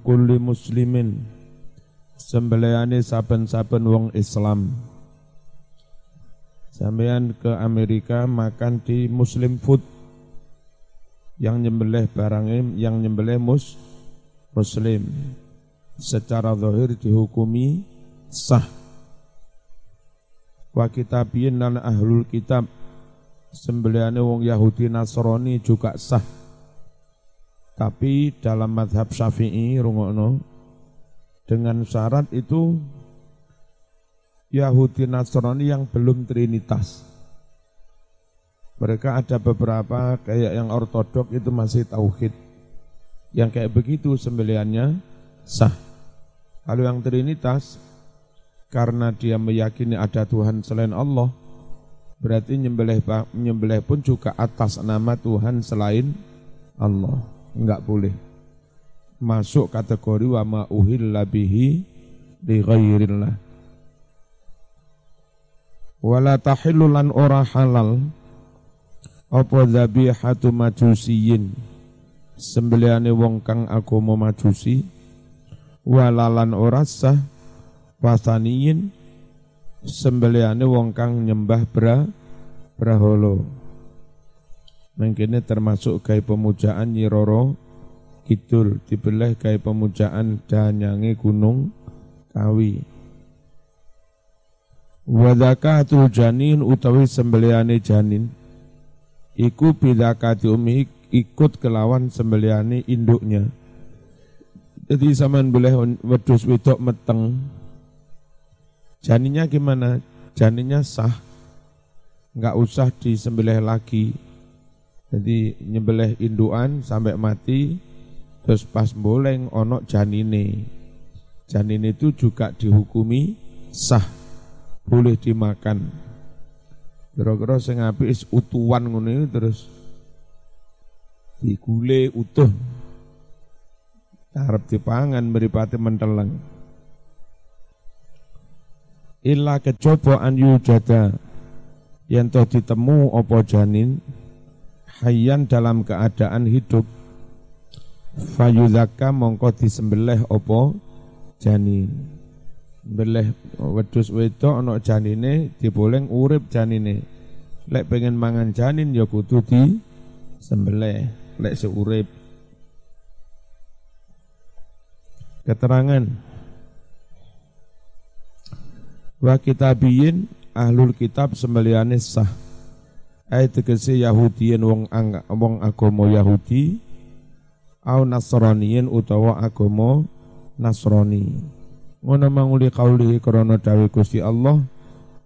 kulli muslimin. Sembelihane saben-saben wong Islam. Sampean ke Amerika makan di Muslim food. Yang nyembelih barangnya yang nyembelih mus muslim. Secara zahir dihukumi sah. Wa kitabiyin lan ahlul kitab. Sembelihane wong Yahudi Nasrani juga sah tapi dalam madhab syafi'i rungokno dengan syarat itu Yahudi Nasrani yang belum trinitas. Mereka ada beberapa kayak yang ortodok itu masih tauhid. Yang kayak begitu sembeliannya sah. Kalau yang trinitas karena dia meyakini ada Tuhan selain Allah, berarti nyembelih nyembelih pun juga atas nama Tuhan selain Allah enggak boleh. Masuk kategori wa ma uhilla bihi li ghairillah. Wala tahillu lan ora halal. Apa dzabihatu majusiyin? Sembelihane wong kang agama majusi. Walalan ora sah. Wasaniyin. Sembelihane wong kang nyembah bra braholo Mengkini termasuk gaya pemujaan Nyiroro Kidul dibelah gaya pemujaan Danyangi Gunung Kawi. Wadakatul janin utawi sembeliane janin iku bidakati umi ikut kelawan sembeliane induknya. Jadi zaman boleh wedus wedok meteng. Janinnya gimana? Janinnya sah. Enggak usah disembelih lagi jadi nyembelih induan sampai mati, terus pas boleng onok janine. Janine itu juga dihukumi sah, boleh dimakan. Kira-kira sing apik utuhan ngono terus digule utuh. Harap dipangan meripati menteleng. Illa kecoba an yujada yang toh ditemu opo janin hayyan dalam keadaan hidup. Fayuzaka mongko disembelih opo janin beleh wedus wedok ana janine diboleng urip janine. Lek pengen mangan janin ya kudu di sembelih lek seurip keterangan. Wa kitabiyin ahlul kitab sembelihane sah ayat tegese Yahudiyen wong ang, wong agama Yahudi? Au Nasraniyin utawa agama Nasrani. Ngono manguli kauli krana dawuh Gusti Allah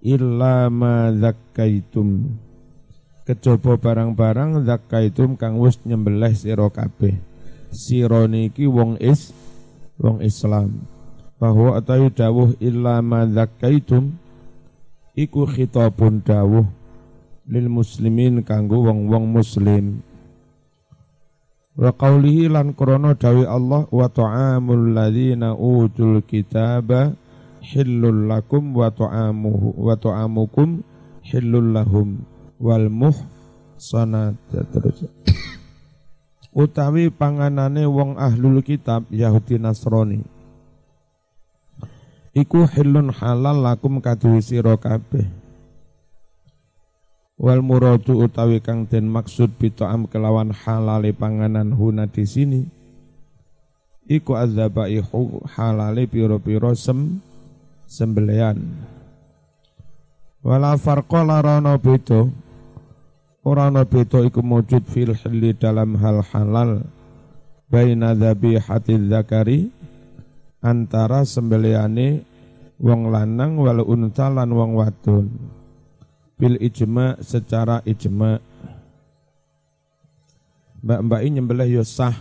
illa ma zakkaitum. Kejaba barang-barang zakkaitum kang wis nyembelih sira kabeh. Sira niki wong is wong Islam. Bahwa atawi dawuh illa ma zakkaitum iku khitabun dawuh lil muslimin kanggo wong-wong muslim. Wa qawlihi lan krana dawi Allah wa ta'amul ladzina utul kitaba hillul lakum wa ta'amuhu wa ta'amukum hillul lahum wal muhsanat. Terus utawi panganane wong ahlul kitab Yahudi Nasrani. Iku hillun halal lakum kaduwi sira kabeh Wal muradu utawi kang den maksud bitoam kelawan halale panganan huna di sini. Iku adzabaihu halale piro-piro sem sembelian. Wala farqa larana beda. Ora ana beda iku mujud fil hilli dalam hal halal. Baina dzabihati zakari antara sembeliane wong lanang wal unta lan wong wadon bil ijma secara ijma. Mbak-mbak ini nyembelih yo sah.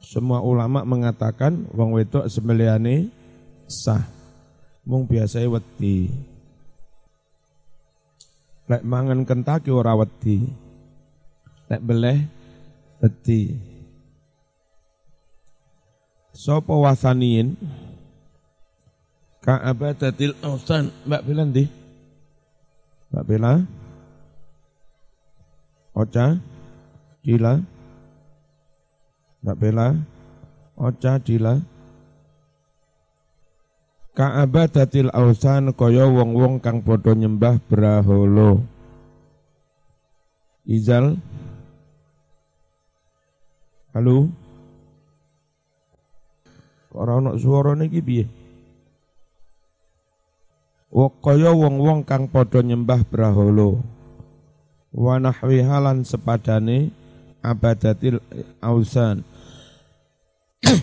Semua ulama mengatakan wong wedok sembelihane sah. Mung biasa wedi. Lek mangan kentaki ora wedi. Lek beleh wedi. Sapa wasaniin? Ka abadatil ausan. Mbak bilang di Mbak Bella? Ocha? Gila? Mbak Bella? oca dila Ka'abadatil ausan kaya wong-wong kang padha nyembah braholo. Izal Halo Ora ana suarane iki Kaya wong-wong kang padha nyembah braholo. Wa nahwi halan sepadane abadatil ausan.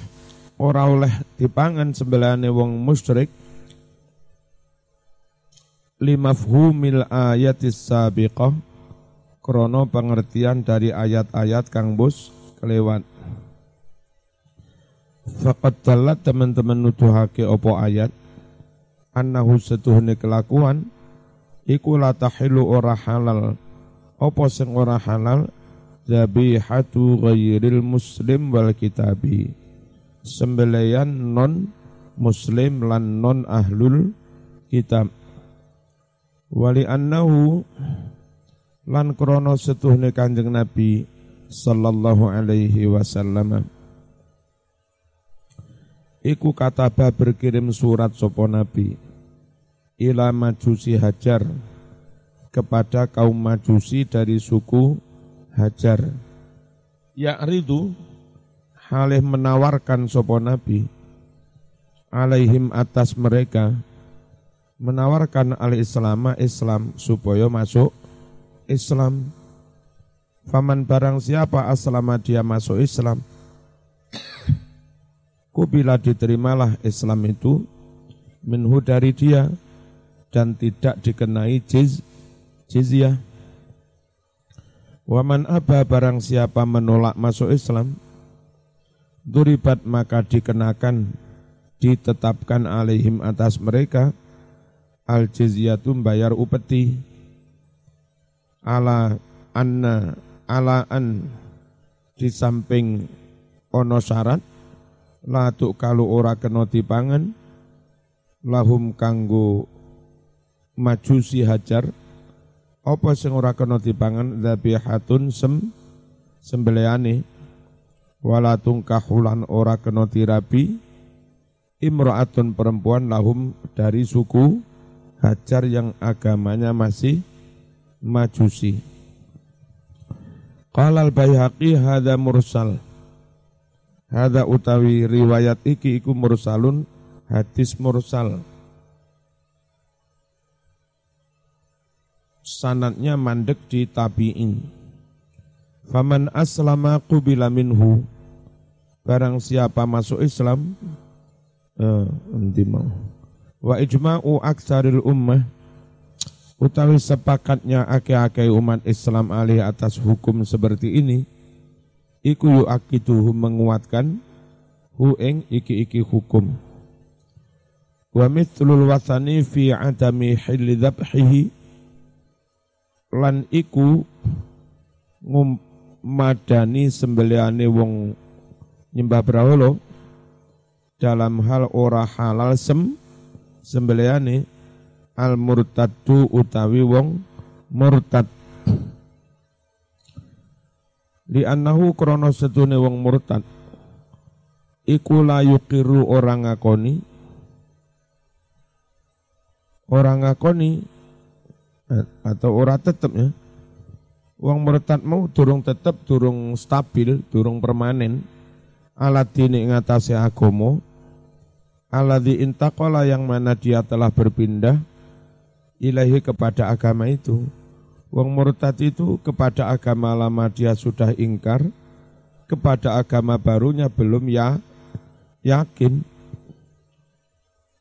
Ora oleh dipangan sembelane wong musyrik. Limafhumil ayatis sabiqah krono pengertian dari ayat-ayat kang bus kelewat. Fakat dalat teman-teman nuduhake opo ayat annahu setuhne kelakuan iku la tahilu ora halal. Opo sing ora halal? Zabihatu ghairil muslim wal kitabi. Sembelian non muslim lan non ahlul kitab. Wali annahu lan krono setuhne kanjeng nabi sallallahu alaihi wasallam. Iku kataba berkirim surat sopo nabi ila majusi hajar kepada kaum majusi dari suku hajar. Ya'ridu halih menawarkan sopo nabi alaihim atas mereka menawarkan al islam Islam supaya masuk Islam. Faman barang siapa aslama dia masuk Islam kubila diterimalah Islam itu minhu dari dia dan tidak dikenai jiz, jizyah. Waman aba barang siapa menolak masuk Islam duribat maka dikenakan ditetapkan alaihim atas mereka. Al jizyatu bayar upeti. Ala anna ala an di samping ono syarat. Latuk kalau ora kena dipangan. Lahum kanggo majusi hajar apa sing ora kena dipangan dzabihatun sem sembelihane wala tungkahulan ora kena dirabi imro'atun perempuan lahum dari suku Hajar yang agamanya masih majusi. Qala al-Baihaqi hadza mursal. Hadza utawi riwayat iki iku mursalun hadis mursal. Sanatnya mandek di tabi'in. Faman aslama qubila minhu. Barang siapa masuk Islam, eh, mau. Wa ijma'u aksaril ummah, utawi sepakatnya ake-ake umat Islam alih atas hukum seperti ini, iku yu'akituhu menguatkan hu ing iki-iki hukum. Wa mithlul wasani fi adami hilli dhabhihi lan iku ngum madani sembelihane wong nyembah brahala dalam hal ora halal sem sembelihane al murtadu utawi wong murtad. Di annahu krono setune wong murtad iku la yukiru orang ngakoni. Orang ngakoni atau ora tetep ya Wong murtad mau durung tetep durung stabil, durung permanen. Alat dini ngatasi agomo. Aladhi intakola yang mana dia telah berpindah ilahi kepada agama itu. Wong murtad itu kepada agama lama dia sudah ingkar, kepada agama barunya belum ya yakin.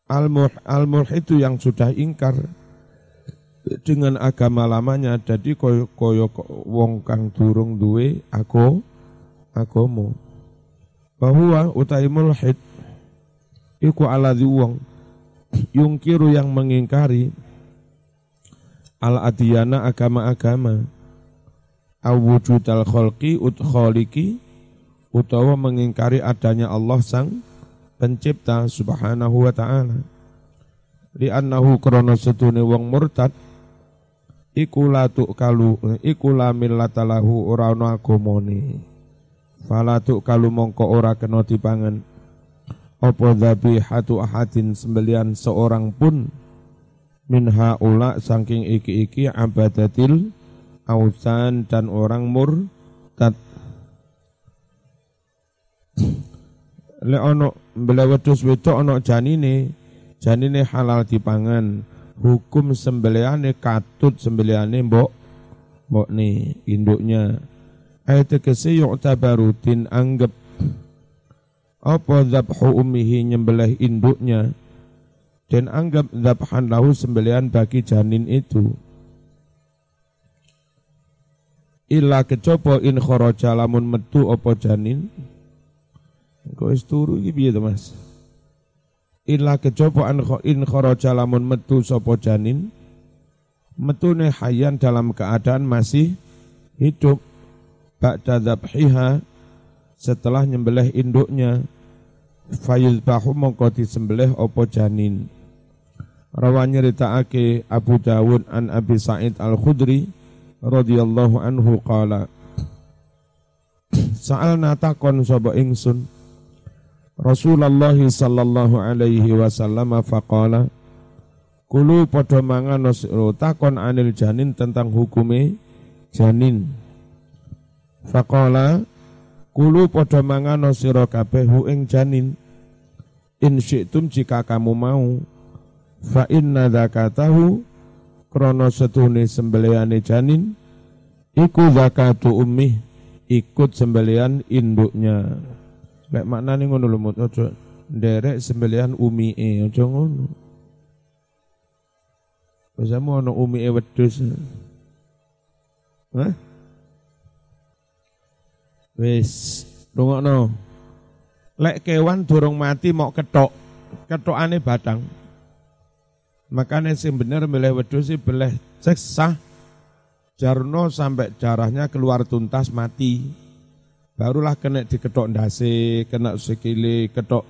Al-mulh itu yang sudah ingkar, dengan agama lamanya jadi koyo koyo wong kang durung duwe aku agomo bahwa utai mulhid iku aladhi wong yungkiru yang mengingkari al adiyana agama-agama awujudal kholqi ut kholiki utawa mengingkari adanya Allah sang pencipta subhanahu wa ta'ala. Li annahu krono setune wong murtad iku la kalu iku la millatalahu ora ana agamane Fala kalu mongko ora kena dipangan. Apa dzabihatu ahadin sembelian seorang pun? Min haula saking iki-iki abadatil ausan dan orang murtad. Le ono mbele wedhus ono janine janine halal dipangan hukum sembeliane katut sembeliane mbok mbok nih induknya. Ayat tegese yu'tabarutin anggap apa zabhu ummihi nyembelih induknya. Dan anggap zabhan lahu sembelian bagi janin itu. Illa kecopo in kharaja lamun metu apa janin. Kok wis turu iki piye to Mas illa kecopo in kharaja lamun metu sapa janin. Metune hayan dalam keadaan masih hidup. Ba'da dzabhiha setelah nyembelih induknya. Bahu mongko disembelih opo janin. Rawan nyeritakake Abu Dawud an Abi Sa'id Al-Khudri radhiyallahu anhu qala Sa'alna takon sapa ingsun Rasulullah sallallahu alaihi wasallam faqala Kulu padha mangan takon anil janin tentang hukume janin. Faqala kulu padha mangano sira kabeh ing janin. In syi'tum jika kamu mau. Fa inna zakatahu krana setune sembelihane janin. Iku zakatu ummi ikut sembelian induknya lek maknane ngono lho mut aja nderek sembelian umi e aja ngono Biasamu ono umi e wedhus. Hah? Wis, rungokno. Lek kewan durung mati mau ketok, ketokane batang. Makanya sing bener milih wedhus sih boleh sah Jarno sampai darahnya keluar tuntas mati. Barulah kena diketok ndase, kena sikile, ketok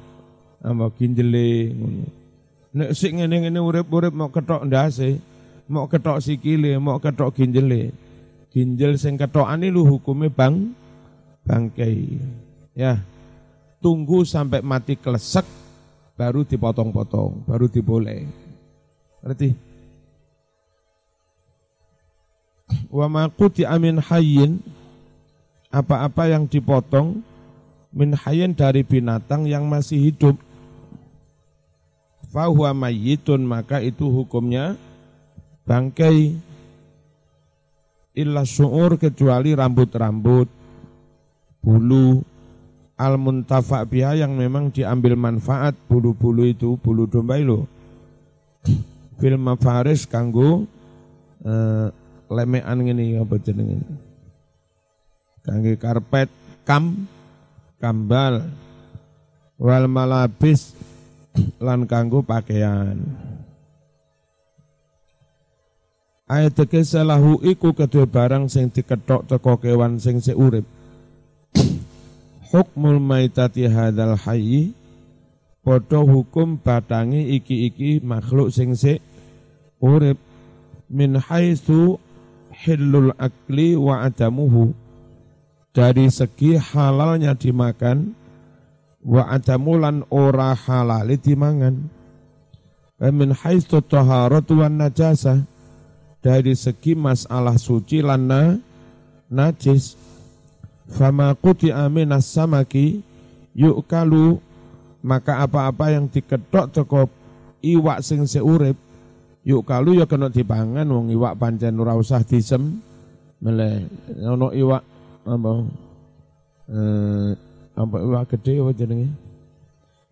apa ginjele. Nek sik ngene-ngene urip-urip mau ketok ndase, mau ketok sikile, mau ketok ginjele. Ginjel sing ketokane lu hukume bang bangkai. Ya, tunggu sampai mati kelesek, baru dipotong-potong, baru diboleh. Berarti wa maquti amin hayyin apa-apa yang dipotong min hayyin dari binatang yang masih hidup. Fahuwa mayyitun maka itu hukumnya bangkai. Illa su'ur kecuali rambut-rambut bulu al muntafa biha yang memang diambil manfaat bulu-bulu itu bulu domba itu. Film faris kanggo uh, lemean ngene apa jenenge kangge karpet kam kambal wal malabis lan kanggo pakaian. Ayat salahu iku kedua barang sing diketok teko kewan sing seurip hukmul maitati hadal hayyi padha hukum batangi iki-iki makhluk sing sik urip. Min haitsu hillul akli wa adamuhu dari segi halalnya dimakan wa adamulan ora halali dimangan. Wa min haitsu taharatu wan najasa. Dari segi masalah suci lan najis. Fama kuti aminas samaki yuk kalu maka apa-apa yang diketok teko iwak sing seurip yuk kalu ya kena dipangan wong iwak pancen ora usah disem. Mele ono iwak apa eh apa iwak gede apa jenenge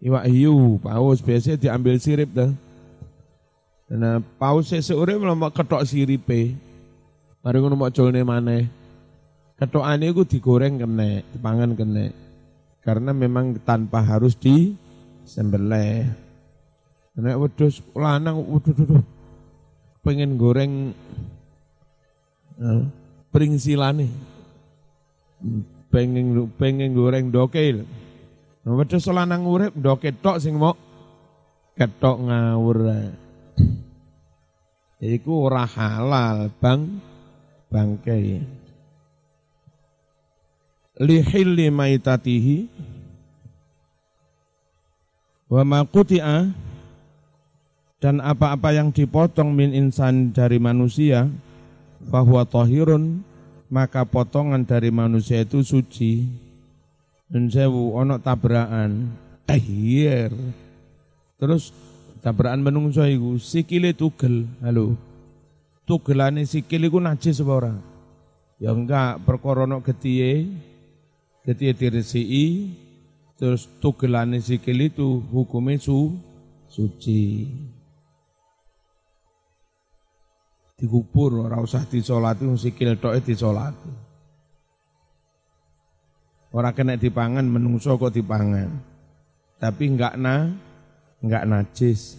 iwak hiu paus biasa diambil sirip dah Nah, paus seurip lama ketok siripe. Mari ngono mau colne maneh. Ketokane itu digoreng kene, dipangan kene. Karena memang tanpa harus di sembelih. Nek wedhus lanang waduh waduh pengen goreng uh, pringsilane. Pengen pengen goreng dokil. Nah, wedhus lanang urip doke tok sing mau ketok ngawur. Iku ora halal, Bang. Bangkai. lihilli maitatihi wa maquti'a dan apa-apa yang dipotong min insan dari manusia fahuwa tahirun maka potongan dari manusia itu suci. Dan sewu ono tabrakan. Tahir terus tabrakan menungso iku sikile tugel. Halo. Tugelane sikil iku najis apa ora? Ya enggak perkara ono getiye. Getiye diresiki. Terus tugelane sikil itu hukumnya su suci dikubur ora usah disolati sikil tok disolati ora kena dipangan menungso kok dipangan. Tapi enggak na enggak najis.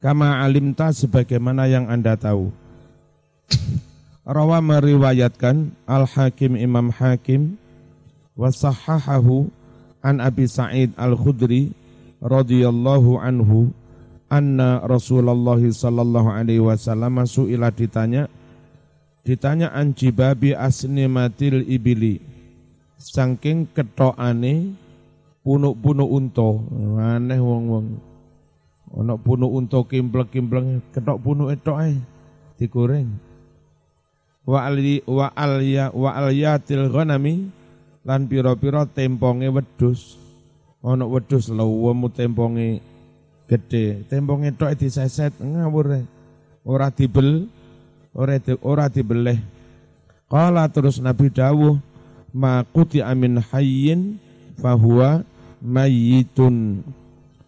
Kama alimta sebagaimana yang Anda tahu. Rawa meriwayatkan Al-Hakim Imam Hakim wasahahahu an Abi Sa'id Al-Khudri radhiyallahu anhu anna Rasulullah sallallahu alaihi wasallam suila ditanya ditanya an jibabi asnimatil ibili. Saking ketokane punuk-punuk unta. Aneh wong-wong. Ana punuk unta kimplek-kimplek ketok punuk etok ae digoreng. Wa ali wa alya wa alyatil ghanami lan pira-pira temponge wedhus. Ana wedhus lawemu temponge gedhe temponge tok diseset ngawur. Ora dibel ora di, ora dibeleh. Qala terus nabi dawuh ma quti amin hayyin fahuwa mayyitun.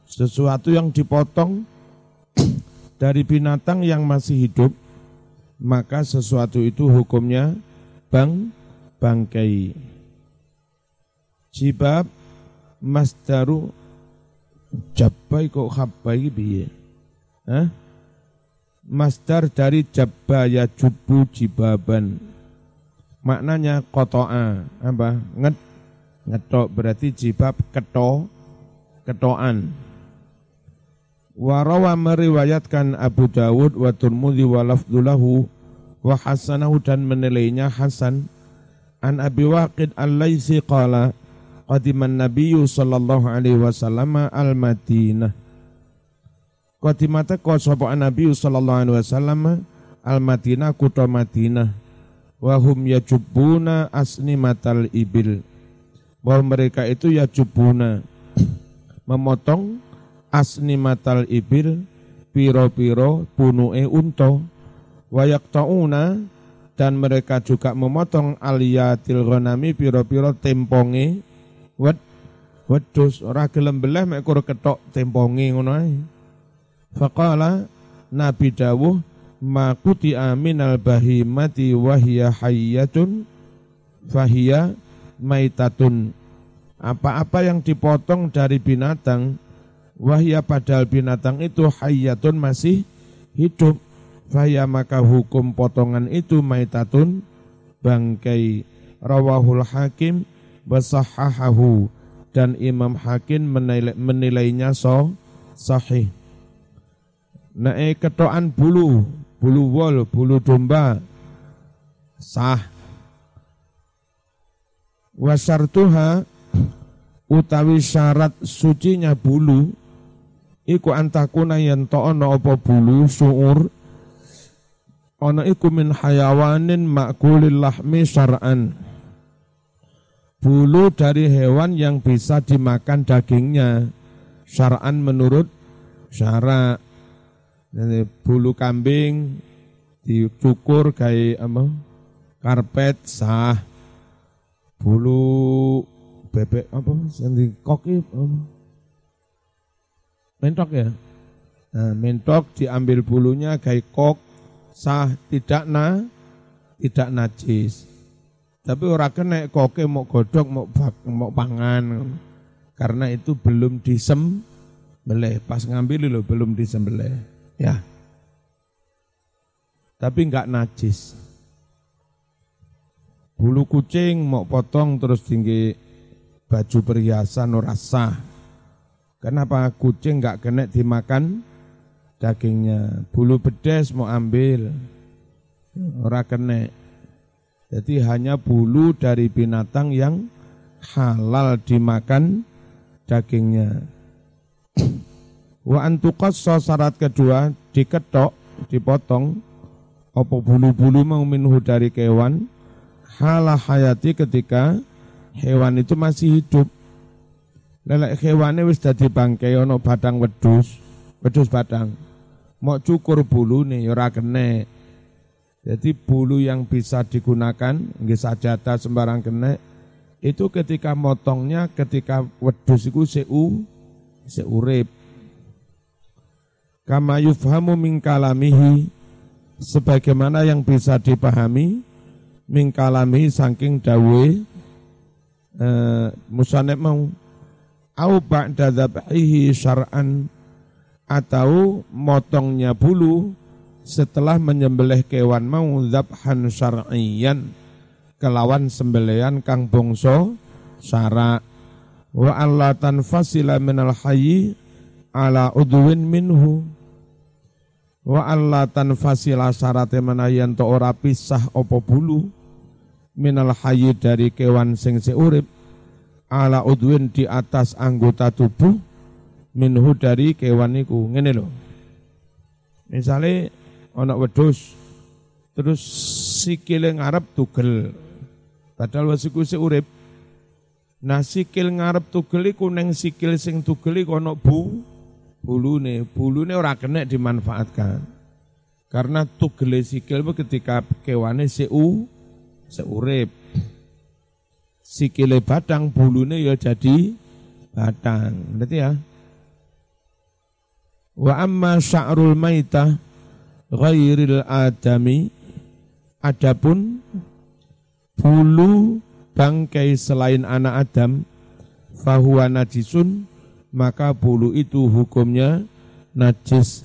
Sesuatu yang dipotong dari binatang yang masih hidup maka sesuatu itu hukumnya bang bangkai. Jibab masdaru jabbai kok habbai biye. Hah? Masdar dari ya jubu jibaban. Maknanya kotoa. Apa? Nget, ngetok berarti jibab keto, ketoan. Warawa meriwayatkan Abu Dawud wa Turmudi wa lafdulahu wa hasanahu dan menilainya hasan. An Abi Waqid al-Laisi qala qadiman nabiyyu sallallahu alaihi wasallam al Madinah. Qadimata ko sapa nabi sallallahu alaihi wasallam al Madinah kutha Madinah. Wa hum yajubuna asnimatal ibil. Bahwa mereka itu yajubuna memotong asnimatal ibil piro-piro punu'e unta wa yaqta'una dan mereka juga memotong aliyatil ghanami piro-piro temponge wed wedus ora gelem belah mek kur ketok temponge ngono ae. Faqala nabi dawuh ma kuti aminal bahimati wahya hayyatun fahiya maitatun. Apa-apa yang dipotong dari binatang wahya padahal binatang itu hayyatun masih hidup. Fahya maka hukum potongan itu maitatun bangkai. Rawahul hakim wasahahahu dan Imam Hakim menilai, menilainya so sahih. Nae ketoan bulu, bulu wol, bulu domba sah. Wasartuha utawi syarat sucinya bulu iku antakuna yen ono apa bulu suur ana iku min hayawanin makulil lahmi syar'an bulu dari hewan yang bisa dimakan dagingnya. Syara'an menurut syara. Bulu kambing dicukur kayak apa? Karpet sah. Bulu bebek apa? Yang dikoki apa? Mentok ya? Nah, mentok diambil bulunya kayak kok sah tidak na tidak najis tapi ora kena koke mau godok mau mau pangan. Karena itu belum disem beleh. Pas ngambil lo belum disembelih. Ya. Tapi enggak najis. Bulu kucing mau potong terus tinggi baju perhiasan ora sah. Kenapa kucing enggak kena dimakan dagingnya? Bulu bedes mau ambil ora kena Jadi hanya bulu dari binatang yang halal dimakan dagingnya. Wa antukas syarat kedua diketok, dipotong apa bulu-bulu mau dari kewan halah hayati ketika hewan itu masih hidup. Lelek hewane wis dadi bangkai ono batang wedus, wedus batang. Mau cukur bulu nih ya ora kene. Jadi bulu yang bisa digunakan nggih sajata sembarang kene itu ketika motongnya ketika wedus iku seu seurip. Kama yufhamu min kalamihi sebagaimana yang bisa dipahami min kalamihi saking dawe eh, mau au ba'da dzabhihi syar'an atau motongnya bulu setelah menyembelih kewan mau dzabhan syar'iyan kelawan sembelian kang bongso syara. Wa alla tanfasila minal hayyi ala udwin minhu. Wa alla tanfasila syarate menayan to ora pisah opo bulu. Minal hayyi dari kewan sing urip ala udwin di atas anggota tubuh minhu dari kewan iku ngene lho. Misale ana wedhus terus sikile ngarep tugel padahal wasiku urip nah sikil ngarep tugel iku ning sikil sing tugel iku ana bu bulune, bulune ora kena dimanfaatkan. Karena tugele sikil ketika kewane seu seurip. Sikile batang bulune ya jadi batang. Berarti ya. Wa amma sya'rul maitah ghairil adami adapun bulu bangkai selain anak Adam fahuwa najisun maka bulu itu hukumnya najis.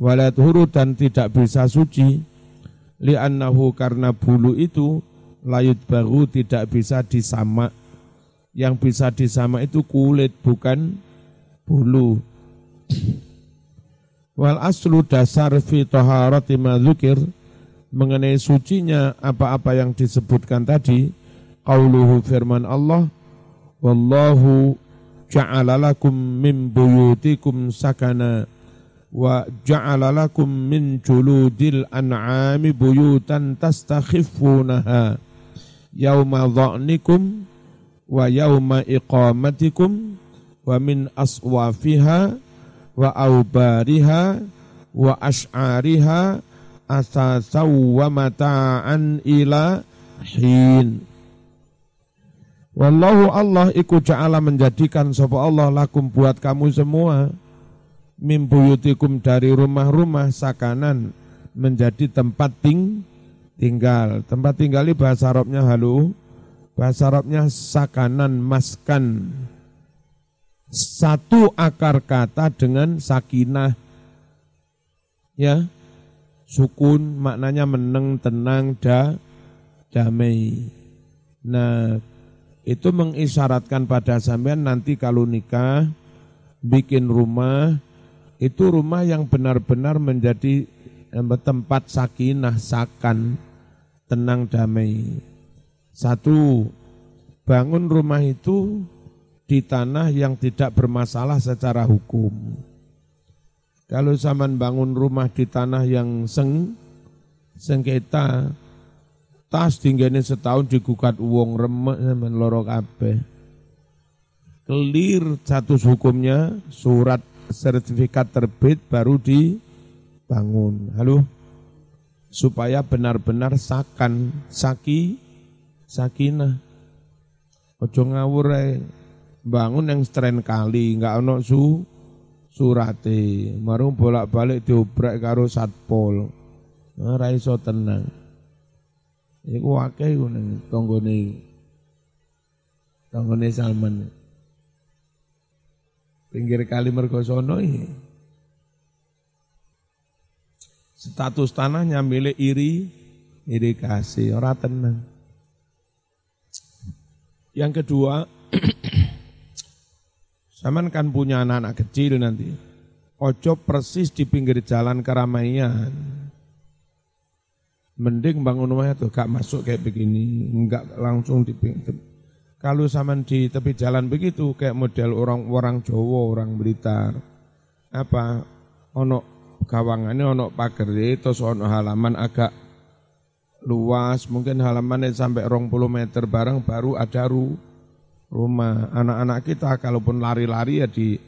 Walat huru dan tidak bisa suci li'annahu karena bulu itu layut baru tidak bisa disamak yang bisa disamak itu kulit bukan bulu wal aslu dasar fi taharati madzukir mengenai sucinya apa-apa yang disebutkan tadi qauluhu firman Allah wallahu ja'ala lakum min buyutikum sakana wa ja'ala lakum min juludil an'ami buyutan tastakhiffunaha yauma dha'nikum wa yauma iqamatikum wa min aswafiha wa aubariha wa ash'ariha asasaw wa mata'an ila hin Wallahu Allah iku ja'ala menjadikan sapa Allah lakum buat kamu semua mimbuyutikum dari rumah-rumah sakanan menjadi tempat ting tinggal. Tempat tinggal ini bahasa Arabnya halu, bahasa Arabnya sakanan maskan. Satu akar kata dengan sakinah. Ya, sukun maknanya meneng, tenang, da, damai. Nah, itu mengisyaratkan pada sampean nanti kalau nikah bikin rumah itu rumah yang benar-benar menjadi tempat sakinah, sakan, tenang damai. Satu, bangun rumah itu di tanah yang tidak bermasalah secara hukum. Kalau zaman bangun rumah di tanah yang seng, sengketa, tas tinggane setahun digugat uang remek men loro kabeh. Clear status hukumnya surat sertifikat terbit baru dibangun. Halo. Supaya benar-benar sakan, saki, sakinah. Ojo ngawur bangun yang stren kali, enggak ono su surate. Marung bolak-balik diobrek karo satpol. Ora iso tenang. Iku akeh iku ning tanggane Salman. Pinggir kali Mergosono. Status tanahnya milik iri, iri kasih, orang tenang. Yang kedua, Saman kan punya anak-anak kecil nanti. Ojo persis di pinggir jalan keramaian Mending bangun rumah itu gak masuk kayak begini, enggak langsung di kalau zaman di tepi jalan begitu kayak model orang-orang Jawa, orang Blitar. Apa ono gawangannya ono pagar terus ono halaman agak luas, mungkin halamannya sampai rong puluh meter bareng baru ada ru, rumah. Anak-anak kita kalaupun lari-lari ya di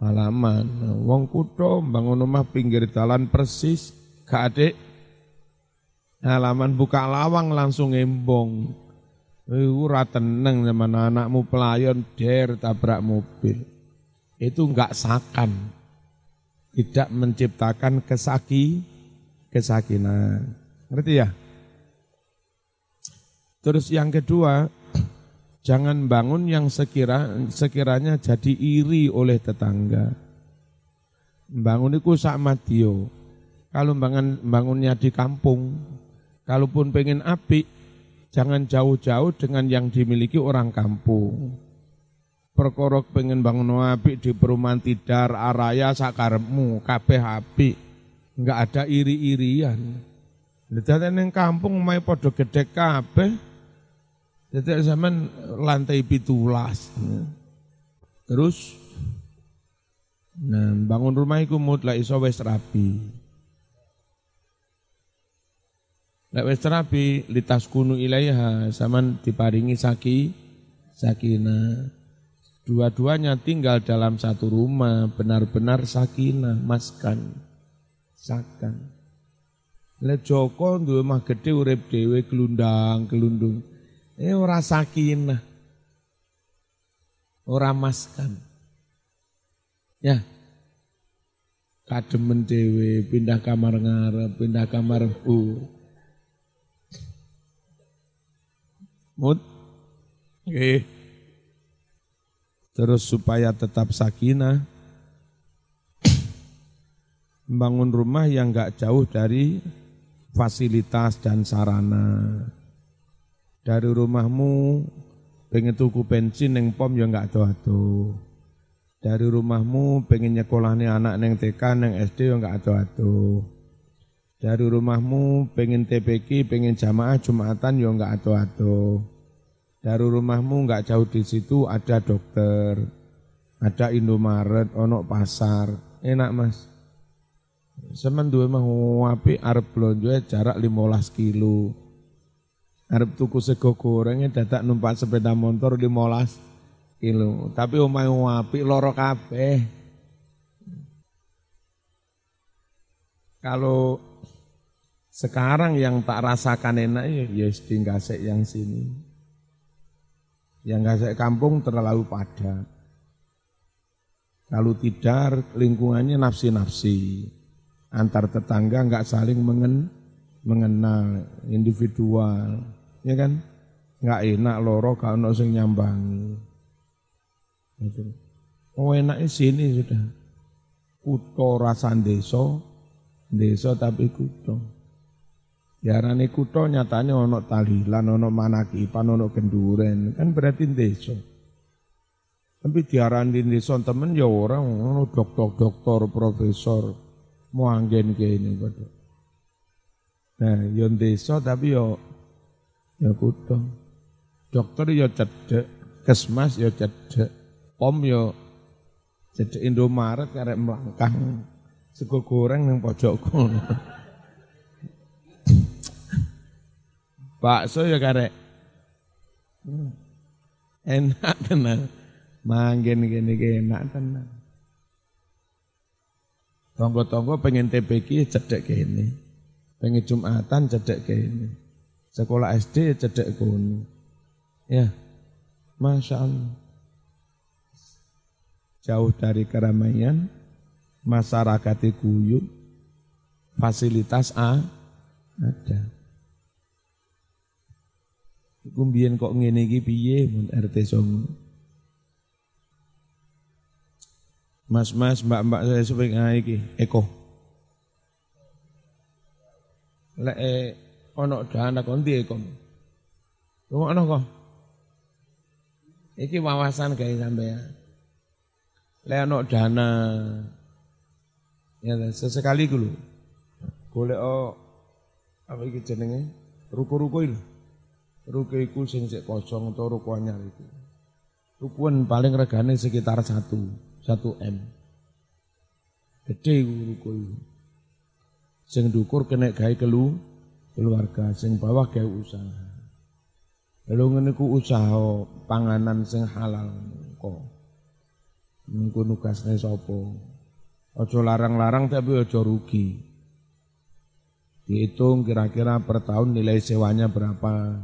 halaman. Wong kudo bangun rumah pinggir jalan persis, gak. Halaman buka lawang langsung embong. Iku ora teneng zaman anakmu pelayon der tabrak mobil. Itu enggak sakan. Tidak menciptakan kesaki kesakinan. Ngerti ya? Terus yang kedua, jangan bangun yang sekira sekiranya jadi iri oleh tetangga. Bangun itu sama dia. Kalau bangun bangunnya di kampung, kalaupun pengen api, Jangan jauh-jauh dengan yang dimiliki orang kampung. Perkorok pengen bangun api di perumahan tidar, araya, sakarmu, kabeh api. Enggak ada iri-irian. Jadi yang kampung mai podo gede kabeh. Jadi zaman lantai pitulas. Terus Nah, bangun rumah iku mutlak iso wis rapi. Lek wis terapi litas kunu ilaiha saman diparingi saki sakina. Dua-duanya tinggal dalam satu rumah, benar-benar sakina, maskan, sakan. Lek Joko duwe mah gede urip dhewe gelundang, gelundung. Eh ora sakinah. Ora maskan. Ya. Kademen dhewe pindah kamar ngarep, pindah kamar bu Mut. Oke. Terus supaya tetap sakinah, membangun rumah yang enggak jauh dari fasilitas dan sarana. Dari rumahmu pengen tuku bensin neng pom ya enggak ado-ado. Dari rumahmu pengen nyekolahnya anak neng TK neng SD ya enggak ado-ado. Dari rumahmu pengen TPK, pengen jamaah Jumatan ya enggak ado-ado. Dari rumahmu enggak jauh di situ ada dokter, ada Indomaret, ono pasar. Enak Mas. Semen duwe mah api arep blonjo jarak 15 kilo. Arep tuku sego gorengnya dadak numpak sepeda motor 15 kilo. Tapi omahe api loro kabeh. Kalau sekarang yang tak rasakan enak ya yes, ya gasek yang sini. Yang gasek kampung terlalu padat. Kalau tidak lingkungannya nafsi-nafsi. Antar tetangga nggak saling mengen, mengenal individual. Ya kan? Nggak enak loro kalau sing nyambangi. Gitu. Oh enaknya sini sudah. Kuto rasan deso, deso tapi kuto. Diarani kutho nyatanya ono talilan, ono manakipan, ono kenduren, kan berarti desa. Tapi diarani desa temen ya orang ono dokter-dokter, profesor, mau anggen ini pada. Nah, yo ya desa tapi yo ya, ya kutho. Dokter ya cedek, kesmas ya cedek, pom yo cedek Indomaret karek melangkah sego goreng yang pojok kono. Bakso ya karek. Enak tenang. Manggen gini enak tenang. Tonggo-tonggo pengen TPK cedek ini. Pengen Jumatan cedek ini. Sekolah SD cedek kono. Ya. Masya Allah. Jauh dari keramaian, masyarakat guyup, fasilitas A ada. Iku mbiyen kok ngene iki piye mun RT Songo. Mas-mas, mbak-mbak saya ngene iki Eko. Lek ono dana kon ndi Eko. Ngono kok. Iki wawasan gawe sampean. Lek ono dana ya sesekali ku lho. Golek apa iki jenenge? Ruko-ruko itu. Ruko iku sing sik kosong atau ruko anyar iku. Rukuan paling regane sekitar satu, satu M. Gede iku ruko iku. Sing dukur kena gawe kelu keluarga, sing bawah gawe usaha. Lalu ngene ku usaha panganan sing halal kok. Niku nugasne sapa? Aja larang-larang tapi aja rugi. Dihitung kira-kira per tahun nilai sewanya berapa.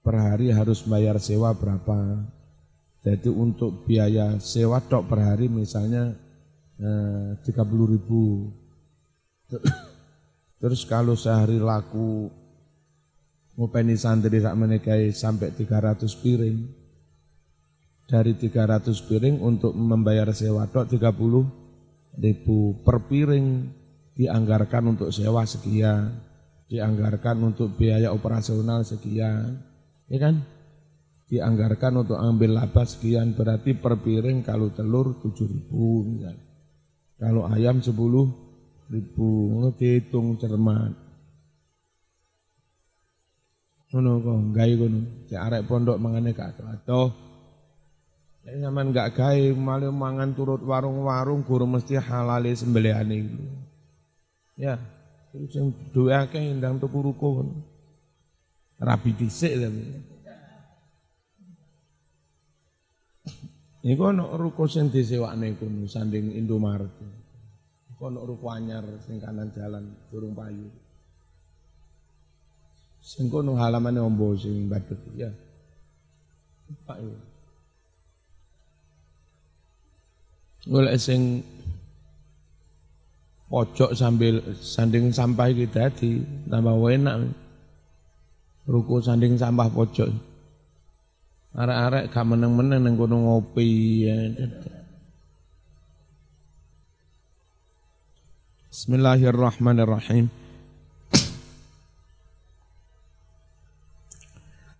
Per hari harus bayar sewa berapa. Jadi untuk biaya sewa tok per hari misalnya eh, 30 ribu. Terus kalau sehari laku ngupeni santri sak menikahi sampai 300 piring. Dari 300 piring untuk membayar sewa tok 30 ribu per piring dianggarkan untuk sewa sekian, dianggarkan untuk biaya operasional sekian, ya kan? Dianggarkan untuk ambil laba sekian, berarti per piring kalau telur tujuh ribu, misal. kalau ayam sepuluh ribu, dihitung cermat. Ngono kok, gawe ngono. Cek arek pondok mangane gak ado. Nek sampean gak gawe malah mangan turut warung-warung guru mesti halale sembelihane iku. Ya, sing duwe akeh ndang tuku ruko. Rabi dhisik tapi. Iku ana ruko sing disewakne kono sanding Indomaret. Iku ana ruko anyar sing kanan jalan durung payu. Sing kono halamane ombo sing badut ya. Pak yo. Golek sing pojok sambil sanding sampah iki dadi tambah enak. Ruko sanding sampah pojok. Arek-arek gak meneng-meneng nang kono ngopi ya. Bismillahirrahmanirrahim.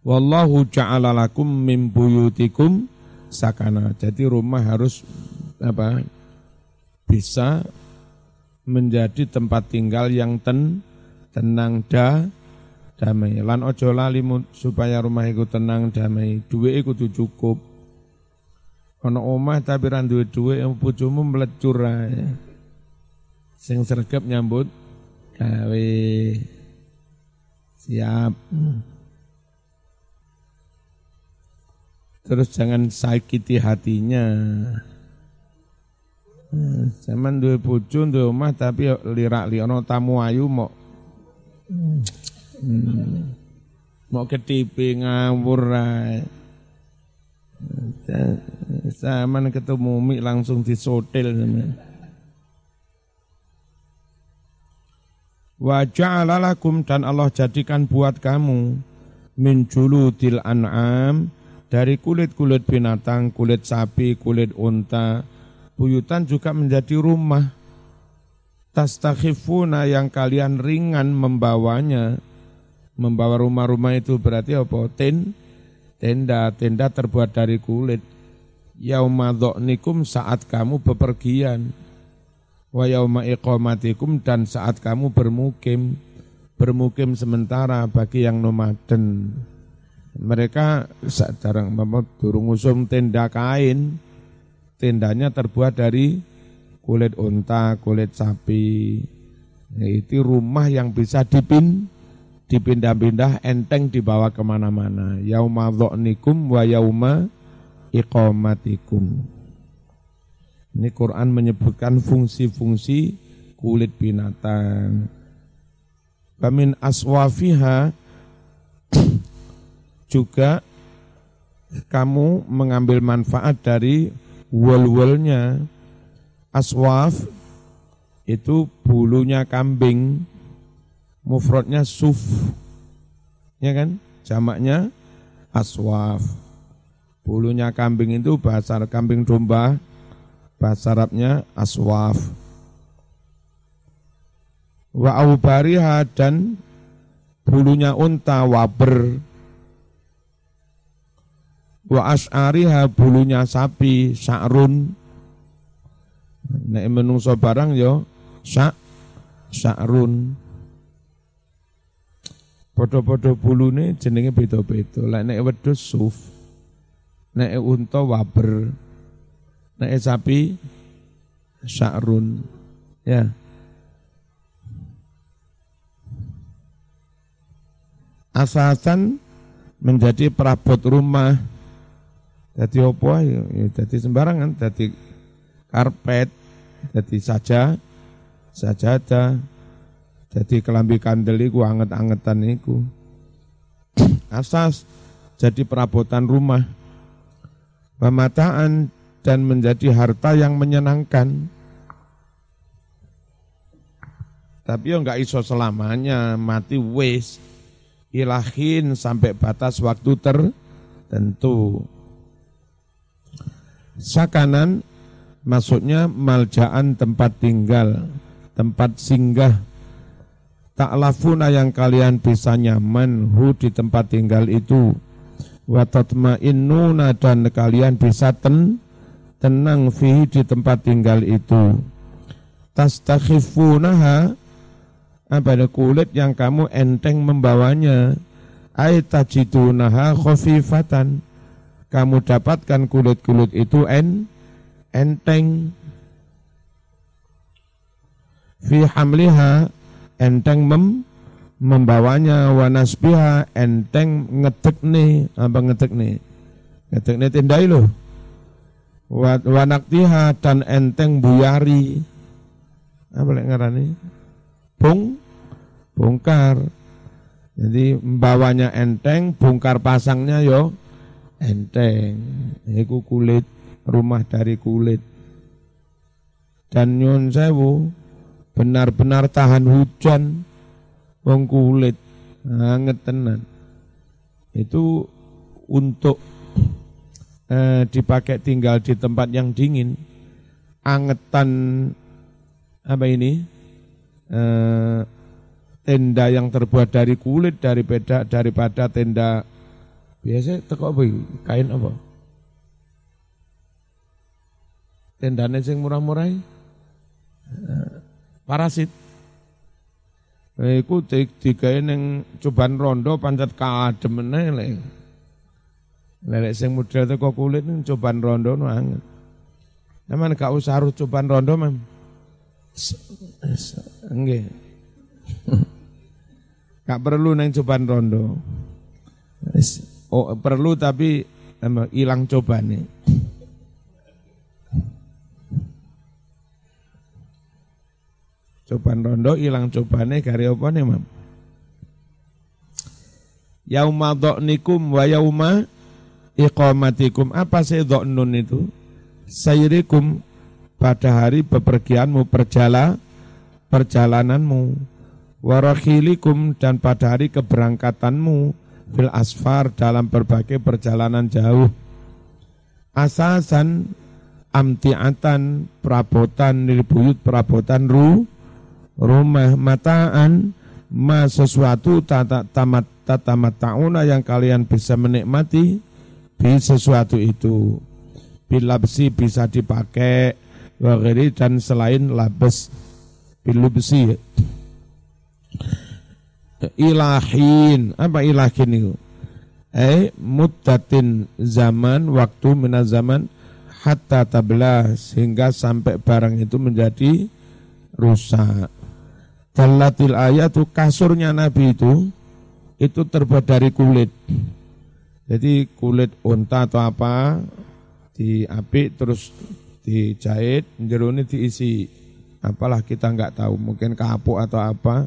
Wallahu ja'ala lakum min buyutikum sakana. Jadi rumah harus apa? Bisa menjadi tempat tinggal yang ten, tenang da damai. Lan ojo lali supaya rumah iku tenang damai. Duwe iku cukup. Ono omah tapi ran duwe bojomu melecur ae. Sing sergap nyambut gawe. Siap. Terus jangan sakiti hatinya. Zaman duwe duwe omah tapi lirak li ana tamu ayu mau hmm. mau ketipi ngawur ae. Zaman ketemu mik langsung disotil sama. Wa ja'ala lakum dan Allah jadikan buat kamu min juludil an'am dari kulit-kulit binatang, kulit sapi, kulit unta, buyutan juga menjadi rumah. Tastakhifuna yang kalian ringan membawanya. Membawa rumah-rumah itu berarti apa? Ten, tenda, tenda terbuat dari kulit. Yauma nikum saat kamu bepergian. Wa yauma iqamatikum dan saat kamu bermukim. Bermukim sementara bagi yang nomaden. Mereka jarang durung usum tenda kain, tendanya terbuat dari kulit unta, kulit sapi. Itu rumah yang bisa dipin, dipindah-pindah enteng dibawa ke mana-mana. Yauma dhonikum wa yauma iqamatikum. Ini Quran menyebutkan fungsi-fungsi kulit binatang. Bamin aswafiha juga kamu mengambil manfaat dari wol-wolnya. Aswaf itu bulunya kambing mufrodnya suf. Ya kan? Jamaknya aswaf. Bulunya kambing itu bahasa kambing domba bahasa Arabnya aswaf. Wa aubariha dan bulunya unta waber. Wa as'ariha bulunya sapi sa'run nek menungso barang yo sa sa'run Podo-podo bulune jenenge beda-beda. Lek nek wedhus suf, nek unta waber, nek sapi sya'run. Ya. Asasan menjadi perabot rumah. Jadi opo ya jadi sembarangan, jadi karpet, jadi saja, sajadah, jadi kelambi kandel iku anget-angetan iku. Asas jadi perabotan rumah. Pemataan dan menjadi harta yang menyenangkan. Tapi yo enggak iso selamanya mati wis. Ilahin sampai batas waktu tertentu. Sakanan maksudnya maljaan tempat tinggal, tempat singgah tak lafuna yang kalian bisa nyaman hu di tempat tinggal itu wa tatmainnuna dan kalian bisa ten, tenang fi di tempat tinggal itu. Tastakhifunaha apa ada kulit yang kamu enteng membawanya? Ay tajidunaha khafifatan. Kamu dapatkan kulit-kulit itu en enteng. Fi hamliha enteng mem membawanya. Wanasbiha enteng ngetek nih apa ngetek nih ngetek nih tindai loh wanaktiha dan enteng buyari apa lek ngarani? Bung bongkar. Jadi membawanya enteng bongkar pasangnya yo enteng. Itu kulit rumah dari kulit. Dan nyun sewu benar-benar tahan hujan wong kulit. Anget tenan itu untuk eh, dipakai tinggal di tempat yang dingin. Angetan apa ini? Eh, tenda yang terbuat dari kulit daripada daripada tenda biasa teko apa kain apa? Tendane sing murah-murah parasit. Iku digawe ning coban rondo pancet kadem meneh lek. Lek sing model teko kulit coban rondo no anget. Emang gak usah harus coban rondo, Mam. Nggih. Gak perlu neng coban rondo. Oh, perlu tapi hilang cobane. Coban rondo hilang cobane kari apa nih mam? Yauma dhonikum wa yauma iqamatikum. Apa sih dhonun itu? Sayrikum pada hari bepergianmu perjala perjalananmu warakhilikum dan pada hari keberangkatanmu fil asfar dalam berbagai perjalanan jauh asasan amtiatan perabotan nilbuyut perabotan ru rumah mataan ma sesuatu tata tamat tatamat tauna yang kalian bisa menikmati di sesuatu itu. Bilabsi bisa dipakai wagiri dan selain labes. Bilubsi ilahin. Apa ilahin itu? Eh muddatin zaman waktu mina zaman hatta tablah sehingga sampai barang itu menjadi rusak. Dalatil ayat itu kasurnya Nabi itu itu terbuat dari kulit. Jadi kulit unta atau apa diapik terus dijahit, jeruni diisi apalah kita nggak tahu, mungkin kapuk atau apa.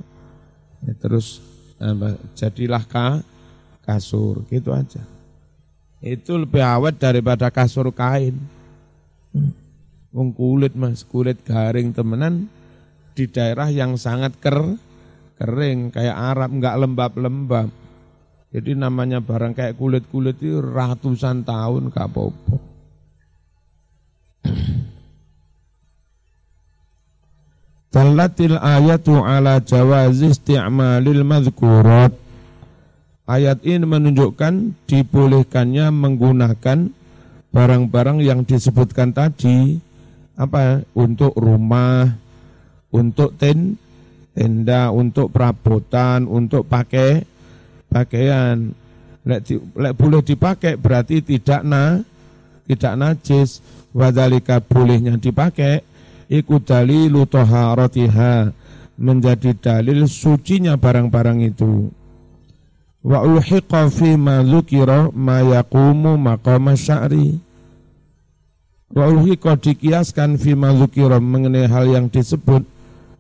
Ya, terus apa, jadilah ka, kasur gitu aja. Itu lebih awet daripada kasur kain. Wong kulit mas, kulit garing temenan di daerah yang sangat ker, kering kayak Arab nggak lembab-lembab. Jadi namanya barang kayak kulit-kulit itu ratusan tahun gak apa-apa. Dalatil ayatu ala jawazi isti'malil madhkurat. Ayat ini menunjukkan dibolehkannya menggunakan barang-barang yang disebutkan tadi apa untuk rumah, untuk ten, tenda, untuk perabotan, untuk pakai pakaian. Lek, di, lek boleh dipakai berarti tidak na tidak najis. Wadalika bolehnya dipakai iku dalilu taharatiha menjadi dalil sucinya barang-barang itu. Wa ulhiqa fi ma dzukira ma yaqumu maqama sya'ri. Wa ulhiqa dikiaskan fi ma dzukira mengenai hal yang disebut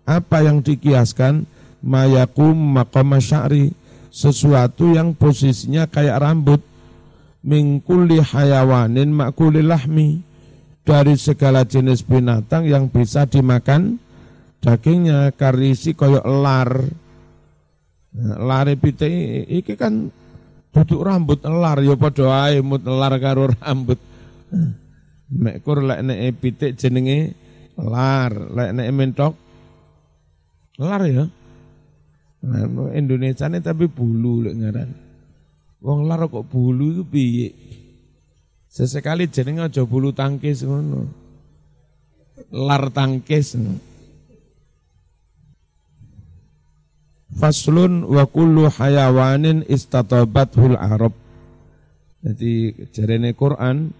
apa yang dikiaskan ma yaqumu maqama sya'ri sesuatu yang posisinya kayak rambut. Mingkuli hayawanin makuli lahmi. Dari segala jenis binatang yang bisa dimakan dagingnya. Karisi koyok lar. Nah, lare pite iki kan duduk rambut lar. Ya padha ae mut lar karo rambut. Mek kur lek nek pitik jenenge lar. Lek nek mentok lar ya Indonesia ini tapi bulu lek ngaran wong lar kok bulu itu piye Sesekali jenenge aja bulu tangkis ngono. Lar tangkis. Faslun wa kullu hayawanin istatabathul arab. Jadi jarene Quran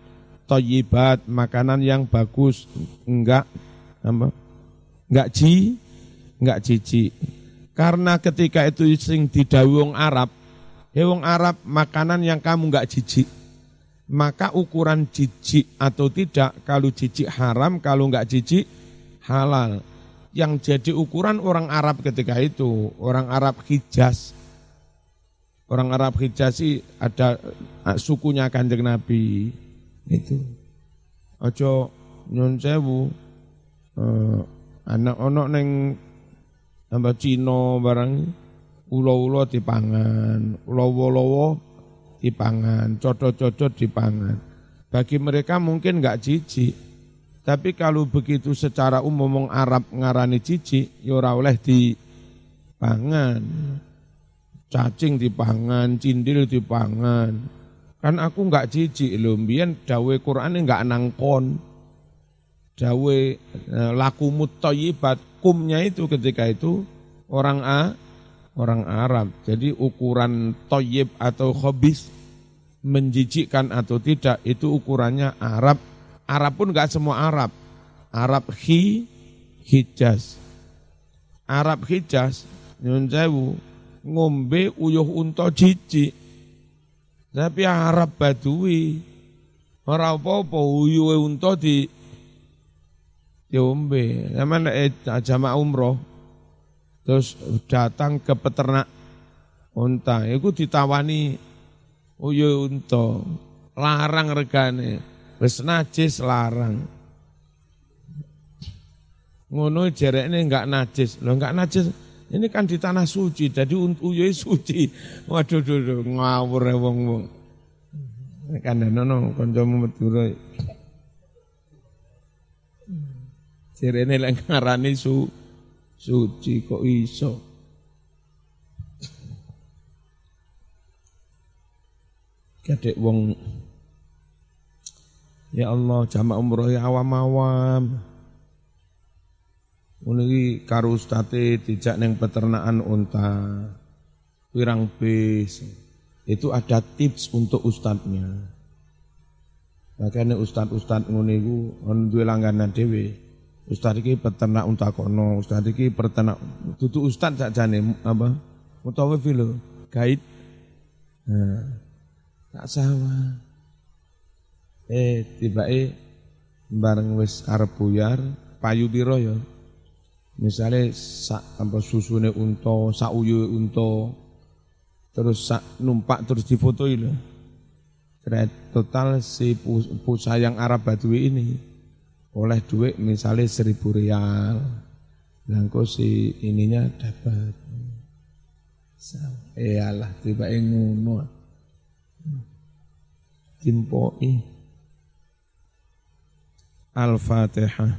toyibat makanan yang bagus enggak apa enggak ji enggak cici karena ketika itu sing didawung Arab he wong Arab makanan yang kamu enggak jijik maka ukuran jijik atau tidak, kalau jijik haram, kalau enggak jijik halal. Yang jadi ukuran orang Arab ketika itu, orang Arab Hijaz. Orang Arab Hijaz sih ada eh, sukunya kanjeng Nabi. Itu. Ojo nyun sewu, eh, anak onok neng tambah Cino barang ulo-ulo dipangan, ulo-ulo dipangan, cocot-cocot dipangan. Bagi mereka mungkin nggak jijik, tapi kalau begitu secara umum Arab ngarani jijik, ya ora oleh dipangan. Cacing dipangan, cindil dipangan. Kan aku nggak jijik loh, mbiyen dawe Quran nggak nangkon. Dawe eh, laku mutayyibat, kumnya itu ketika itu orang A orang Arab. Jadi ukuran toyib atau khobis menjijikkan atau tidak itu ukurannya Arab. Arab pun nggak semua Arab. Arab hi, Hijaz. Arab Hijaz, nyun sewu, ngombe uyuh unta jijik. Tapi Arab Badui, ora apa-apa uyuh unta di diombe. Zaman eh, jamaah umroh, terus datang ke peternak unta itu ditawani uyo unta larang regane. Wis najis larang. Ngono jerekne enggak najis. Lo enggak najis ini kan di tanah suci jadi uyo suci. Waduh duh, ngawur ya wong wong kan nono kancamu Madura jerekne lek ngarani su suci kok iso. Kadek wong ya Allah jamaah umroh ya awam-awam. Iki karo ustate dijak ning peternakan unta wirang bis. Itu ada tips untuk ustadznya makanya ustadz-ustadz ngono iku ono duwe langganan dhewe Ustaz iki peternak unta kono, ustaz iki peternak dudu ustaz sakjane apa? Mutawif lho, guide. Nah, tak sama. Eh, tiba eh bareng wis arep buyar, payu piro ya? Misale sak apa susune unta, sak uyu unta, terus sak numpak terus difotoi lho. Total si pusayang Arab Badui ini oleh duit misalnya seribu rial langko si ininya dapat. Iyalah tiba ngono. Timpoi al-fatihah